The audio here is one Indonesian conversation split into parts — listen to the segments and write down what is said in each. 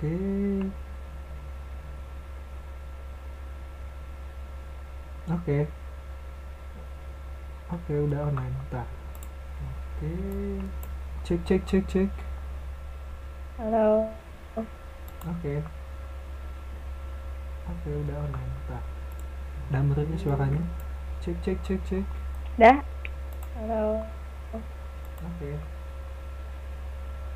Oke. Oke. Oke, udah online. Bentar. Oke. Cek cek cek cek. Halo. Oke. Oke, udah online. Bentar. Udah menurutnya suaranya. Cek cek cek cek. Dah? Halo. Oke.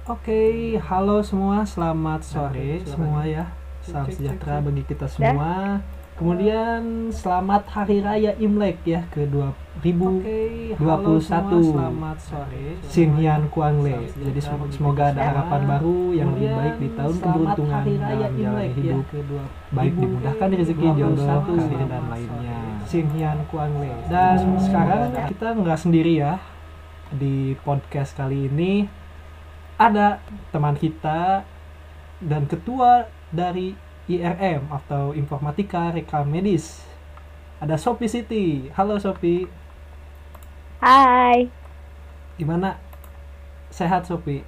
Oke, halo semua, selamat sore semua ya. Salam sejahtera bagi kita semua. Kemudian selamat Hari Raya Imlek ya ke 2021. selamat sore. Sinhian Kuangle. Jadi sem- semoga ada harapan baru yang lebih baik di tahun keberuntungan dalam menjalani hidup. Baik dimudahkan rezeki jodoh, karir dan lainnya. Sinhian Kuangle. Dan sekarang kita nggak sendiri ya di podcast kali ini ada teman kita dan ketua dari IRM atau Informatika Rekam Medis. Ada Sopi Siti. Halo Sopi, Hai. gimana? Sehat Sopi?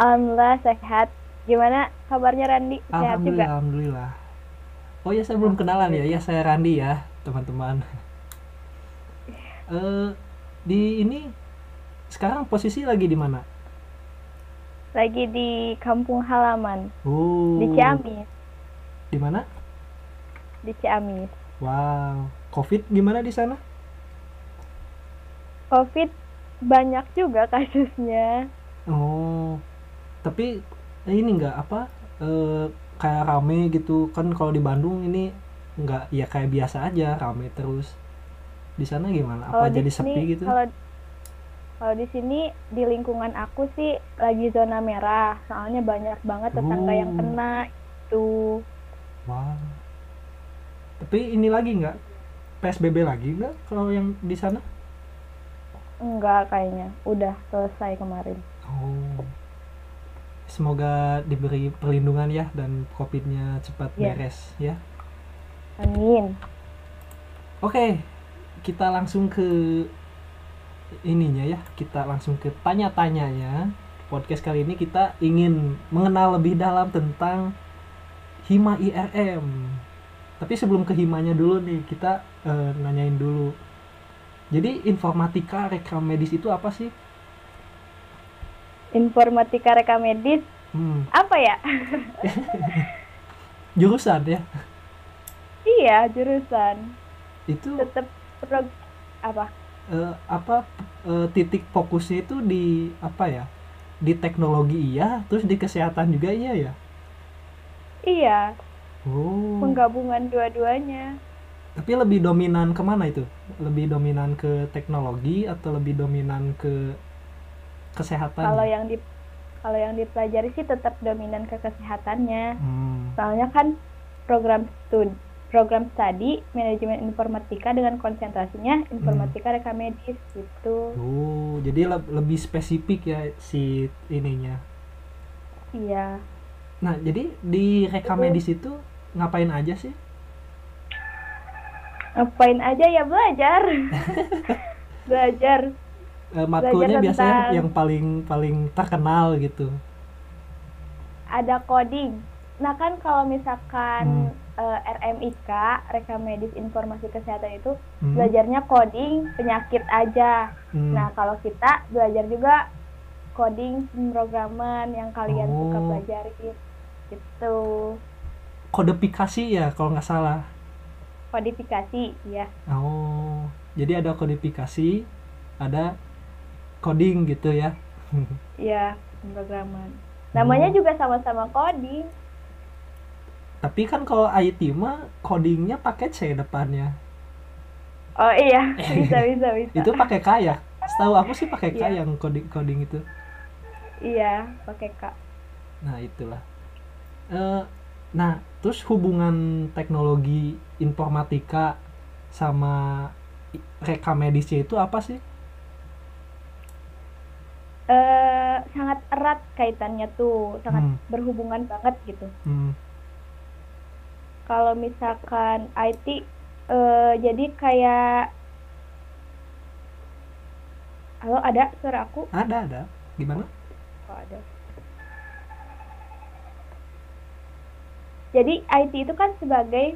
Alhamdulillah sehat. Gimana kabarnya Randi? Sehat Alhamdulillah, juga? alhamdulillah. Oh ya saya belum kenalan ya, ya saya Randi ya teman-teman. Eh di ini sekarang posisi lagi di mana? Lagi di kampung halaman. Oh. Di Ciamis. Di mana? Di Ciamis. Wow. Covid gimana di sana? Covid banyak juga kasusnya. Oh. Tapi eh, ini enggak apa? eh kayak rame gitu kan kalau di Bandung ini enggak ya kayak biasa aja rame terus. Di sana gimana? Apa di jadi sini- sepi gitu? Kalau kalau di sini di lingkungan aku sih lagi zona merah. Soalnya banyak banget tetangga yang Oh. kena itu. Wow. Tapi ini lagi nggak PSBB lagi nggak kalau yang di sana? Enggak kayaknya. Udah selesai kemarin. Oh. Semoga diberi perlindungan ya dan COVID-nya cepat Iya. beres ya. Amin. Oke, kita langsung ke ininya ya. Kita langsung ke tanya-tanyanya. Podcast kali ini kita ingin mengenal lebih dalam tentang Hima IRM. Tapi sebelum ke Himanya dulu nih, kita eh, nanyain dulu. Jadi informatika rekam medis itu apa sih? Informatika rekam medis Hmm, apa ya? jurusan ya. iya, jurusan. Itu Tetap pro apa? Eh, apa eh, titik fokusnya itu di apa ya? Di teknologi iya, terus di kesehatan juga iya ya. Iya, Oh. penggabungan dua-duanya. Tapi lebih dominan ke mana itu? Lebih dominan ke teknologi atau lebih dominan ke kesehatan? Kalau yang di kalau yang dipelajari sih tetap dominan ke kesehatannya. Hmm. Soalnya kan program stud program studi manajemen informatika dengan konsentrasinya informatika rekam medis gitu. Oh, jadi le- lebih spesifik ya si ininya. Iya. Nah, jadi di rekam medis itu ngapain aja sih? Ngapain aja ya belajar. belajar. Eh, matkulnya Belajar biasanya tentang- yang paling paling terkenal gitu. Ada coding. Nah, kan kalau misalkan Hmm. eh, RMIK, rekam medis informasi kesehatan itu Hmm. belajarnya coding penyakit aja. Hmm. Nah, kalau kita belajar juga coding pemrograman yang kalian suka Oh. pelajarin gitu. Kodifikasi ya kalau nggak salah. Kodifikasi, ya. Oh, jadi ada kodifikasi, ada coding gitu ya. Ya, pemrograman. Namanya Oh. juga sama-sama coding. Tapi kan kalau IT mah codingnya pakai C depannya. Oh iya, bisa bisa bisa. Itu pakai K ya? Setahu aku sih pakai K Iya. yang coding coding itu. Iya, pakai K. Nah, itulah. Eh, nah, terus hubungan teknologi informatika sama rekam medisnya itu apa sih? Eh, sangat erat kaitannya tuh, sangat Hmm. berhubungan banget gitu. Hmm. Kalau misalkan IT eh, jadi kayak Halo, ada suara aku? Ada, ada. Gimana? Oh, ada. jadi IT itu kan sebagai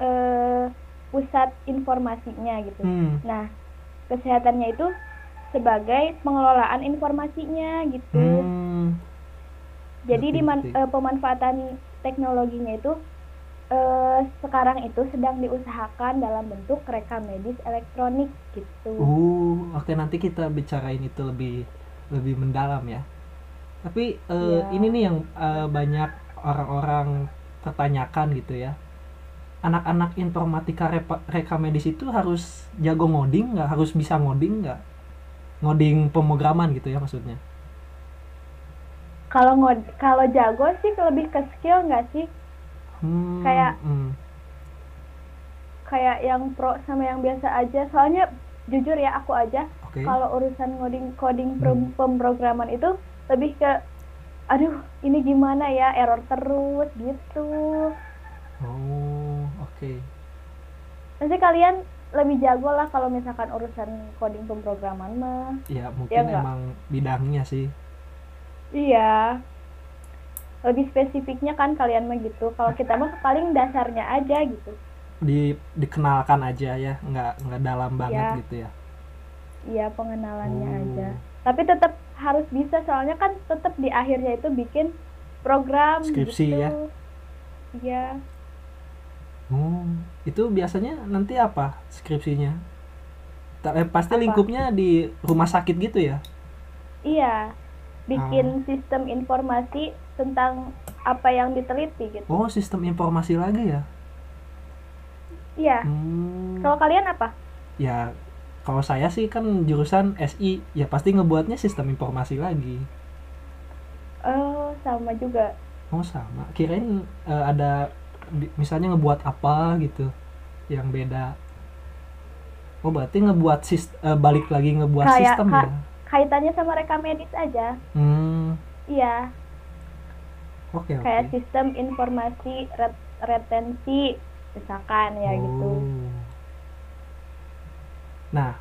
eh, pusat informasinya gitu Hmm. nah kesehatannya itu sebagai pengelolaan informasinya gitu Hmm. jadi di ngerti. eh, pemanfaatan teknologinya itu eh, sekarang itu sedang diusahakan dalam bentuk rekam medis elektronik gitu Uh, oke nanti kita bicarain itu lebih lebih mendalam ya. Tapi eh, Iya. ini nih yang eh, banyak orang-orang pertanyakan gitu ya. Anak-anak informatika repa- rekam medis itu harus jago ngoding nggak? Harus bisa ngoding nggak? Ngoding pemrograman gitu ya maksudnya. kalau ngod kalau jago sih lebih ke skill nggak sih Hmm, Kayak- hmm. kayak yang pro sama yang biasa aja soalnya jujur ya aku aja Oke. kalau urusan ngoding coding Hmm. pem- pemrograman itu lebih ke aduh ini gimana ya error terus gitu Oh, oke. nanti kalian lebih jago lah kalau misalkan urusan coding pemrograman mah Ya mungkin Ya emang bidangnya sih. iya lebih spesifiknya kan kalian mah gitu kalau kita mah paling dasarnya aja gitu Di dikenalkan aja ya, nggak nggak dalam banget Ya. gitu ya. iya pengenalannya Oh. aja tapi tetap harus bisa soalnya kan tetap di akhirnya itu bikin program Skripsi gitu. ya? iya Oh, itu biasanya nanti apa skripsinya? Eh, pasti Apa? lingkupnya di rumah sakit gitu ya? iya bikin Ah. sistem informasi tentang apa yang diteliti gitu. Oh, sistem informasi lagi ya? iya. Hmm, kalau kalian apa? Ya kalau saya sih kan jurusan SI, ya pasti ngebuatnya sistem informasi lagi. oh sama juga. Oh sama, kirain eh, ada misalnya ngebuat apa gitu yang beda. Oh berarti ngebuat sis eh, balik lagi ngebuat Kayak sistem ka- ya? kaitannya sama rekam medis aja. Hmm, iya oke oke. kayak sistem informasi ret- retensi misalkan ya gitu Oh. Nah,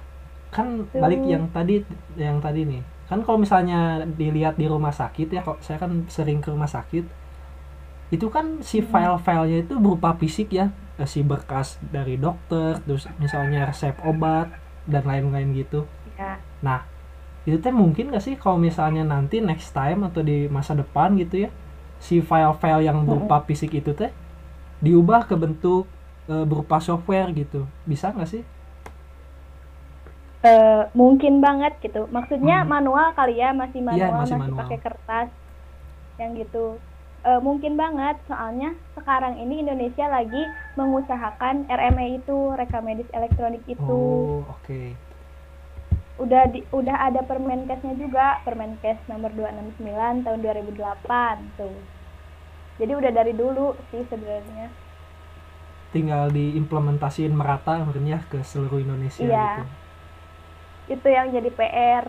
kan Tuh. balik yang tadi yang tadi nih. Kan kalau misalnya dilihat di rumah sakit ya, kok saya kan sering ke rumah sakit. Itu kan si file-filenya itu berupa fisik ya, eh, si berkas dari dokter, terus misalnya resep obat dan lain-lain gitu. ya Nah, itu teh mungkin gak sih kalau misalnya nanti next time atau di masa depan gitu ya, si file-file yang berupa fisik itu teh diubah ke bentuk eh, berupa software gitu, bisa nggak sih? Eh, mungkin banget gitu maksudnya Hmm. manual kali ya masih Iya, manual masih masih, manual. pakai kertas yang gitu Eh, mungkin banget soalnya sekarang ini Indonesia lagi mengusahakan RME itu rekam medis elektronik itu Oh, oke. Udah di, udah ada Permenkesnya juga Permenkes nomor 269 tahun 2008 tuh jadi udah dari dulu sih sebenarnya Tinggal diimplementasiin merata mungkin ya ke seluruh Indonesia Iya. gitu. itu yang jadi PR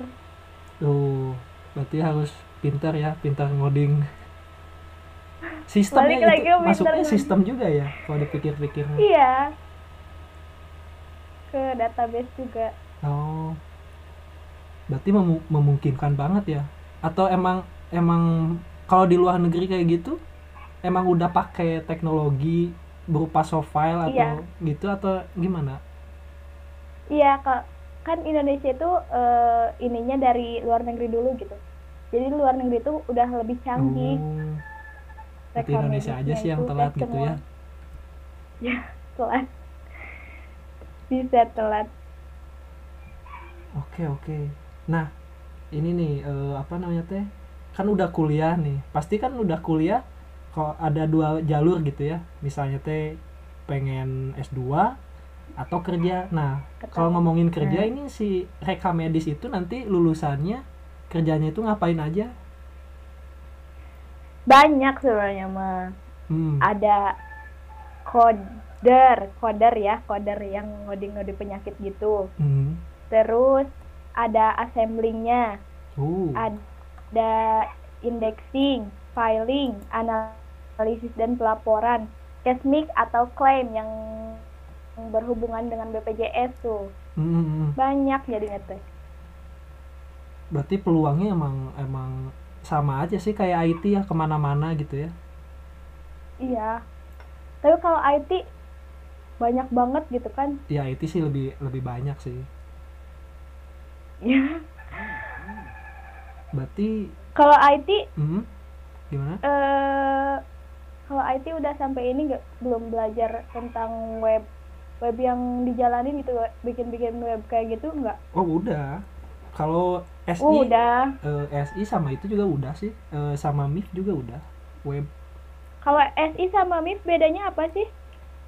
Tuh, berarti harus pintar ya, pintar ngoding. Sistemnya Balik lagi itu pintar masuknya ngoding. sistem juga ya, kalau dipikir-pikir. iya ke database juga Oh. Berarti memu- memungkinkan banget ya. Atau emang emang kalau di luar negeri kayak gitu emang udah pakai teknologi berupa soft file atau Iya. gitu atau gimana? Iya, Kak. Kan Indonesia itu eh, ininya dari luar negeri dulu gitu. Jadi luar negeri itu udah lebih canggih. Oh. Berarti rekam Indonesia aja sih yang telat kan gitu semua. ya. Ya, telat. Bisa telat. Oke oke. Nah ini nih eh, apa namanya teh? Kan udah kuliah nih. Pasti kan udah kuliah. Kok ada dua jalur gitu ya. Misalnya teh pengen S2 atau kerja. Nah kalau ngomongin kerja Hmm. ini si rekam medis itu nanti lulusannya kerjanya itu ngapain aja? Banyak sebenarnya mah. Hmm. Ada coder, coder ya, coder yang ngoding-ngoding penyakit gitu. Hmm. Terus ada assemblingnya, Uh. ada indexing, filing, analisis dan pelaporan, kesmik atau klaim yang berhubungan dengan BPJS tuh. Hmm, banyak jadinya teh. Berarti peluangnya emang emang sama aja sih kayak IT ya ke mana-mana gitu ya. Iya, tapi kalau IT banyak banget gitu kan? Ya IT sih lebih lebih banyak sih ya berarti kalau IT hmm, gimana? eh kalau IT udah sampai ini nggak belum belajar tentang web web yang dijalanin gitu bikin-bikin web kayak gitu nggak? Oh udah. Kalau SI oh, udah. eh, SI sama itu juga udah sih. Eh, sama MIF juga udah. Web. Kalau SI sama MIP bedanya apa sih?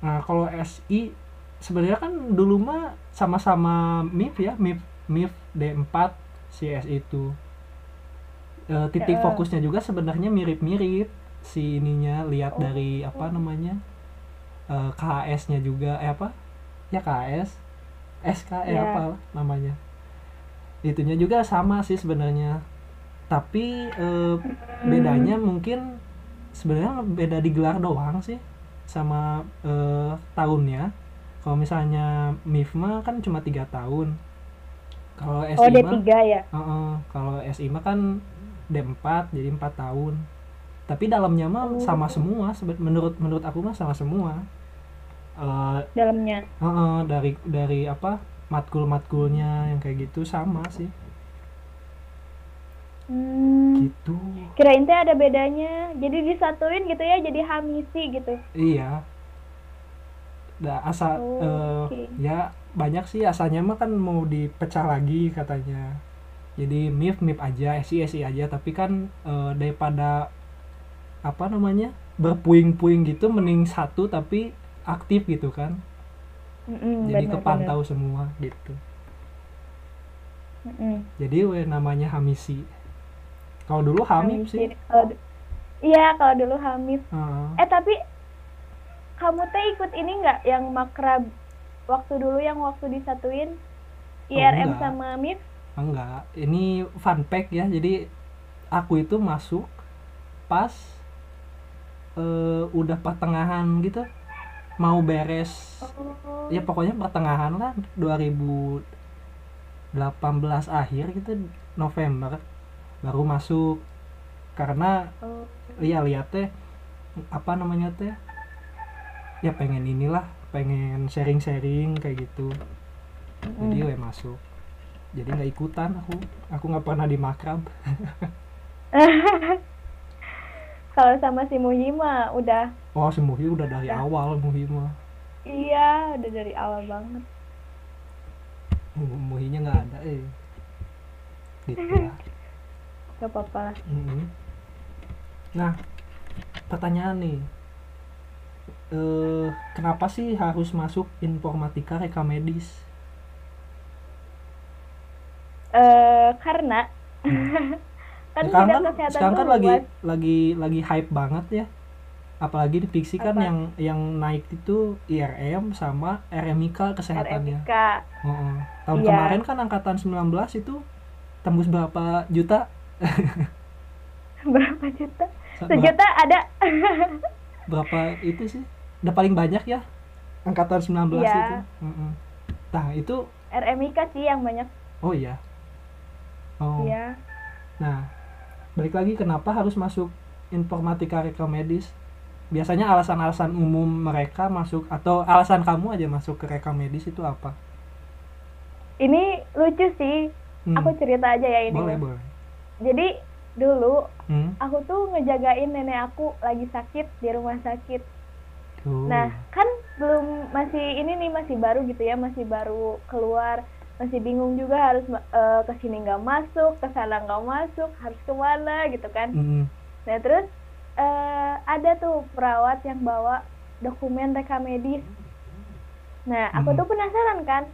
Nah, kalau SI sebenarnya kan dulu mah sama-sama MIF ya, MIF MIF D4 si SI itu. Eh, titik Ya. fokusnya juga sebenarnya mirip-mirip si ininya lihat Oh. dari apa namanya? Eh, KHS-nya juga eh apa? Ya KHS. SK eh Ya. apa namanya? Itunya juga sama sih sebenarnya. Tapi eh, bedanya mungkin sebenarnya beda di gelar doang sih sama eh, tahunnya kalau misalnya MIFMA kan cuma tiga tahun kalau oh SI mah D3 ya? Heeh, kalau SI mah kan D4 jadi empat tahun. Tapi dalamnya mah Oh. sama semua menurut menurut aku mah sama semua. Eh, dalamnya? heeh, dari dari apa matkul-matkulnya yang kayak gitu sama sih. Hmm, gitu. Kirain teh ada bedanya. Jadi disatuin gitu ya jadi hamisi gitu. Iya. Da asa Oh, eh, oke. ya banyak sih asalnya mah kan mau dipecah lagi katanya jadi MIF MIF aja SI SI aja tapi kan eh, daripada apa namanya berpuing-puing gitu mending satu tapi aktif gitu kan Mm-mm, jadi benar, kepantau semua gitu benar. Mm-mm. jadi we namanya Hamisi kalau dulu Hamif Hamisi. sih iya kalau dulu Hamif Heeh. eh tapi kamu teh ikut ini nggak yang makrab waktu dulu yang waktu disatuin IRM enggak. sama MIF enggak ini fun fact ya jadi aku itu masuk pas eh, udah pertengahan gitu mau beres. Oh, ya pokoknya pertengahan lah 2018 akhir gitu November baru masuk. Karena oh. ya lihat teh apa namanya teh? Ya pengen inilah pengen sharing-sharing kayak gitu. Jadi we masuk. Jadi nggak ikutan aku. Aku nggak pernah di makrab. Kalau sama si Muhima udah oh si Muhi udah dari Ya. awal Muhi mah. Iya udah dari awal banget. Mu- Muhinya nggak ada eh. Gitu lah. Gak apa-apa. Mhm. nah pertanyaan nih eh kenapa sih harus masuk informatika reka medis? Eh karena kan sekarang kan sekarang kan lagi lagi lagi hype banget ya. Apalagi di fiksi kan Apa? yang yang naik itu IRM sama RMIK kesehatannya. RMK Heeh. tahun Iya. kemarin kan angkatan 19 itu tembus berapa juta? Berapa juta? Sejuta ada. berapa itu sih udah paling banyak ya angkatan 19 Iya. itu. Heeh. nah itu RMIK sih yang banyak. Oh iya? Oh. Ya nah balik lagi kenapa harus masuk informatika reka medis biasanya alasan-alasan umum mereka masuk atau alasan kamu aja masuk ke reka medis itu apa? Ini lucu sih. Hmm, aku cerita aja ya ini. Boleh boleh. Jadi dulu hmm. aku tuh ngejagain nenek aku lagi sakit di rumah sakit Tuh. Nah, kan belum masih ini nih masih baru gitu ya, masih baru keluar, masih bingung juga harus eh, ke sini nggak masuk, ke sana nggak masuk, harus ke mana gitu kan. Mm-mm. Nah terus eh, ada tuh perawat yang bawa dokumen reka medis. Nah aku Hmm. tuh penasaran kan,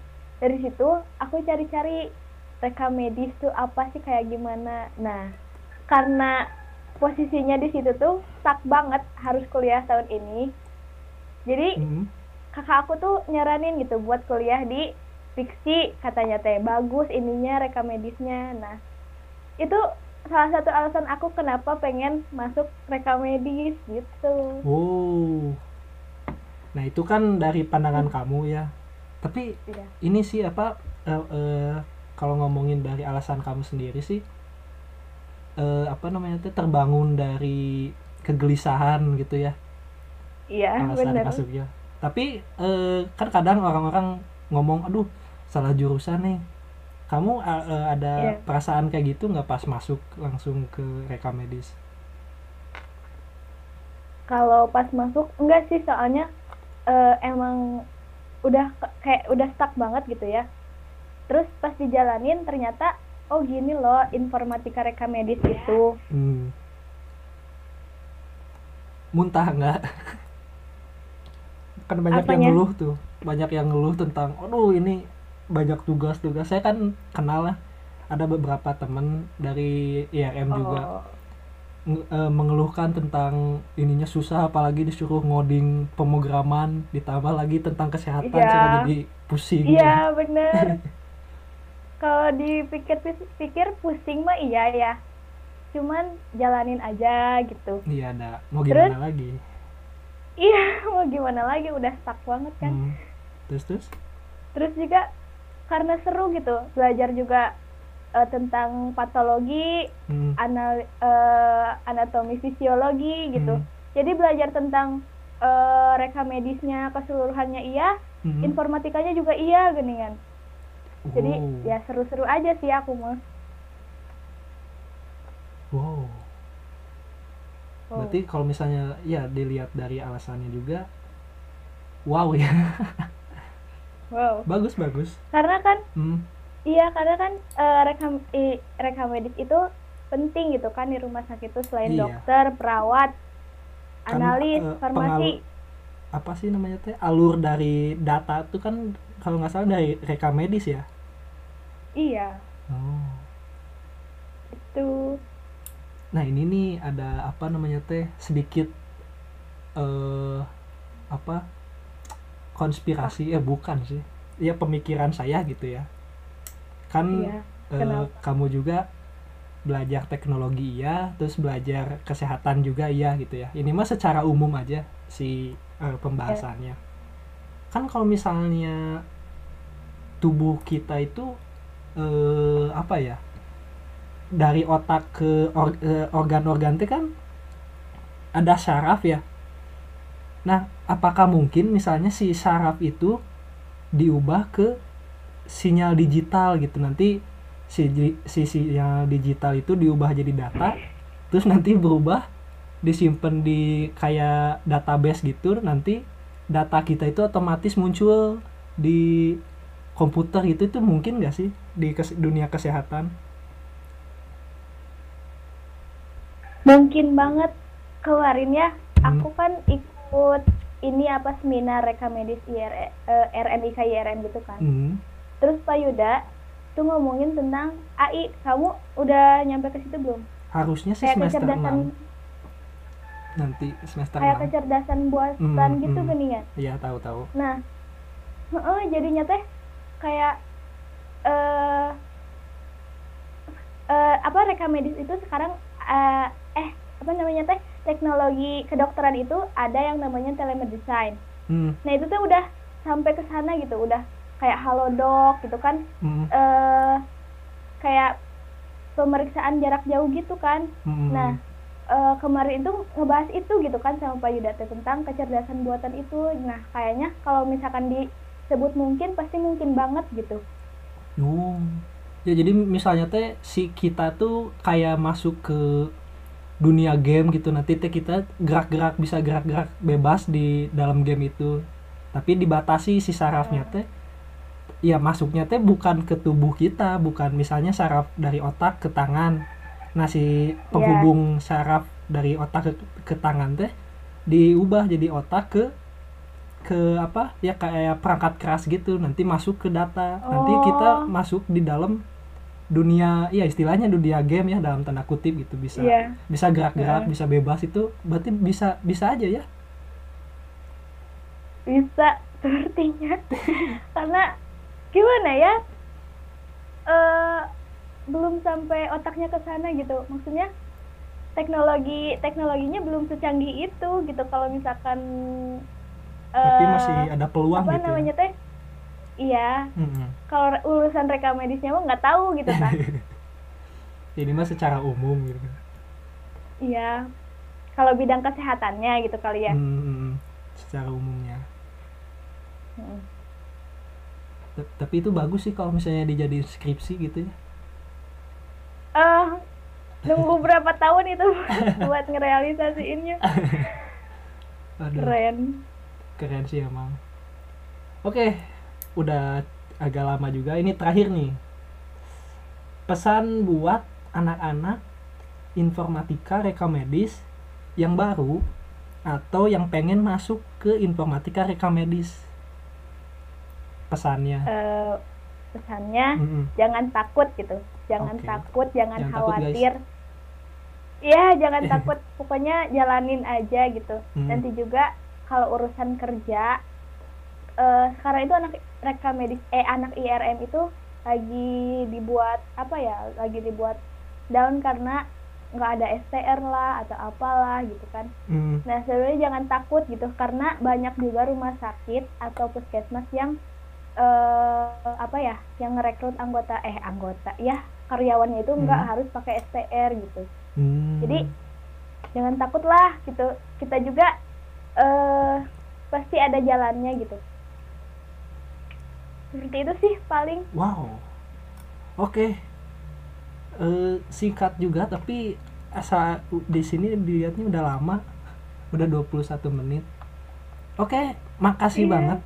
dari situ aku cari-cari reka medis tuh apa sih kayak gimana. Nah karena posisinya di situ tuh stuck banget harus kuliah tahun ini. Jadi Mm-mm. kakak aku tuh nyaranin gitu buat kuliah di fiksi katanya teh bagus ininya reka medisnya nah itu salah satu alasan aku kenapa pengen masuk reka medis gitu Oh. Nah, itu kan dari pandangan kamu ya. Tapi Iya. ini sih apa eh, eh, kalau ngomongin dari alasan kamu sendiri sih eh, apa namanya tuh terbangun dari kegelisahan gitu ya. Iya bener masuknya tapi eh, kan kadang orang-orang ngomong aduh salah jurusan nih kamu eh, ada Iya. perasaan kayak gitu nggak pas masuk langsung ke reka medis kalau pas masuk enggak sih soalnya eh, emang udah kayak udah stuck banget gitu ya terus pas dijalanin ternyata oh gini loh informatika reka medis itu Hmm. Muntah nggak? kan banyak yang Apanya? ngeluh tuh, banyak yang ngeluh tentang, aduh ini banyak tugas-tugas. Saya kan kenal lah, ada beberapa teman dari IRM juga oh nge- eh, mengeluhkan tentang ininya susah, apalagi disuruh ngoding pemrograman, ditambah lagi tentang kesehatan, Iya. saya jadi pusing. iya bener kalau dipikir-pikir pusing mah iya ya cuman jalanin aja gitu Iya, ada. Mau Terus? gimana lagi? Iya mau gimana lagi udah stuck banget kan Hmm. Terus terus? terus juga karena seru gitu belajar juga eh, tentang patologi Hmm. anal eh, anatomi fisiologi gitu Hmm. jadi belajar tentang eh, reka medisnya keseluruhannya iya Hmm. informatikanya juga iya geningan jadi Oh. ya seru-seru aja sih aku mah Wow. Oh. Berarti kalau misalnya ya dilihat dari alasannya juga wow ya. wow bagus bagus. karena kan Hmm. iya karena kan eh, reka i- reka medis itu penting gitu kan di rumah sakit itu selain Iya. dokter perawat Kan, analis eh, farmasi Apa sih namanya teh? Alur dari data itu kan kalau nggak salah dari reka medis ya. iya Oh. itu Nah ini nih ada apa namanya teh sedikit eh apa konspirasi ya bukan sih. Ya pemikiran saya gitu ya. Kan iya eh, Kenapa? kamu juga belajar teknologi iya. Terus belajar kesehatan juga iya gitu ya. Ini mah secara umum aja si eh, pembahasannya. Kan kalau misalnya tubuh kita itu eh, apa ya dari otak ke or- organ-organ itu kan ada saraf ya. Nah apakah mungkin misalnya si saraf itu diubah ke sinyal digital gitu? Nanti si si sinyal digital itu diubah jadi data terus nanti berubah disimpan di kayak database gitu nanti data kita itu otomatis muncul di komputer gitu. Itu mungkin gak sih di dunia kesehatan mungkin banget kemarin ya Hmm. aku kan ikut ini apa seminar reka medis IR, eh, RMIK IRM gitu kan. Hmm. terus Pak Yuda tuh ngomongin tentang AI kamu udah nyampe ke situ belum? Harusnya sih kayak semester kecerdasan 6 nanti semester kayak 6 kecerdasan buatan Hmm, gitu hmm. geningan iya tahu tahu. Nah heeh, jadinya teh kayak eh eh, apa reka medis itu sekarang apa namanya teh teknologi kedokteran itu ada yang namanya telemedicine hmm. nah itu tuh udah sampai ke sana gitu udah kayak halodoc gitu kan Hmm. eh kayak pemeriksaan jarak jauh gitu kan Hmm. nah eh, kemarin itu ngebahas itu gitu kan sama Pak Yuda teh tentang kecerdasan buatan itu nah kayaknya kalau misalkan disebut mungkin pasti mungkin banget gitu Oh. Ya jadi misalnya teh si kita tuh kayak masuk ke dunia game gitu. Nanti teh kita gerak-gerak bisa gerak-gerak bebas di dalam game itu. Tapi dibatasi si sarafnya teh. Ya masuknya teh bukan ke tubuh kita, bukan. Misalnya saraf dari otak ke tangan. Nah, si penghubung saraf dari otak ke, ke tangan teh diubah jadi otak ke ke apa? Ya kayak perangkat keras gitu. Nanti masuk ke data. Nanti kita Oh. masuk di dalam dunia ya istilahnya dunia game ya dalam tanda kutip gitu. Bisa Iya. bisa gerak-gerak Heeh. bisa bebas itu berarti bisa bisa aja ya. Bisa sepertinya. Karena gimana ya eh belum sampai otaknya ke sana gitu. Maksudnya teknologi teknologinya belum secanggih itu gitu. Kalau misalkan tapi eh, masih ada peluang apa gitu namanya ya teh iya. Mm-mm. kalau urusan reka medisnya mah nggak tahu gitu kan ini mah secara umum gitu iya. Kalau bidang kesehatannya gitu kali ya. Mm-mm. secara umumnya. Mm. T- tapi itu bagus sih kalau misalnya dijadiin skripsi gitu ya. Eh, nunggu berapa tahun itu buat ngerealisasiinnya. Aduh, keren. Keren sih emang. Oke udah agak lama juga. Ini terakhir nih. Pesan buat anak-anak informatika rekam medis yang baru atau yang pengen masuk ke informatika rekam medis pesannya. Eh, pesannya Mm-mm. jangan takut gitu. Jangan Oke. takut jangan, Jangan khawatir. Iya jangan takut. Pokoknya jalanin aja gitu. Mm. nanti juga kalau urusan kerja eh sekarang itu anak rekam medis eh anak IRM itu lagi dibuat apa ya lagi dibuat down karena nggak ada STR lah atau apalah gitu kan Mm. Nah, sebenarnya jangan takut gitu karena banyak juga rumah sakit atau puskesmas yang eh apa ya, yang ngerekrut anggota eh anggota ya karyawannya itu nggak Hmm. harus pakai STR gitu. Hmm. Jadi jangan takut lah gitu. Kita juga eh pasti ada jalannya gitu. Seperti itu sih paling. Wow. Oke. Eh, singkat juga tapi asa di sini dilihatnya udah lama. Udah 21 menit. Oke, makasih Iya. banget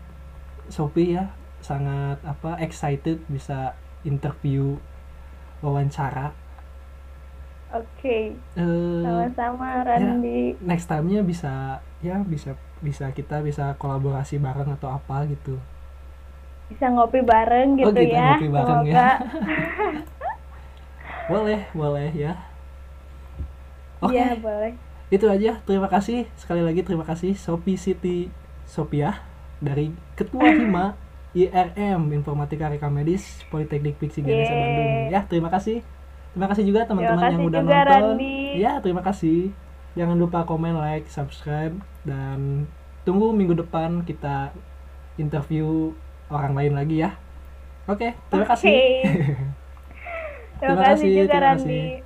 Sophie ya. Sangat apa excited bisa interview wawancara. Oke, Eh, sama-sama Randi. next time-nya bisa ya bisa bisa kita bisa kolaborasi bareng atau apa gitu. Bisa ngopi bareng gitu Oh, kita ya. ngopi bareng ya. Semoga Boleh, boleh ya. Oke. Iya, boleh. itu aja terima kasih sekali lagi terima kasih Sophie Siti Sophia dari Ketua Hima IRM Informatika Rekam Medis Politeknik Fiksi Ganesha. Bandung ya terima kasih terima kasih juga teman-teman yang udah juga, nonton Randi. ya terima kasih jangan lupa komen like subscribe dan tunggu minggu depan kita interview orang lain lagi ya oke terima Oke. kasih Terima, Terima kasih juga terima Randi. kasih.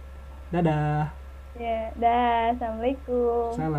dadah Ya, dah. Assalamualaikum. salam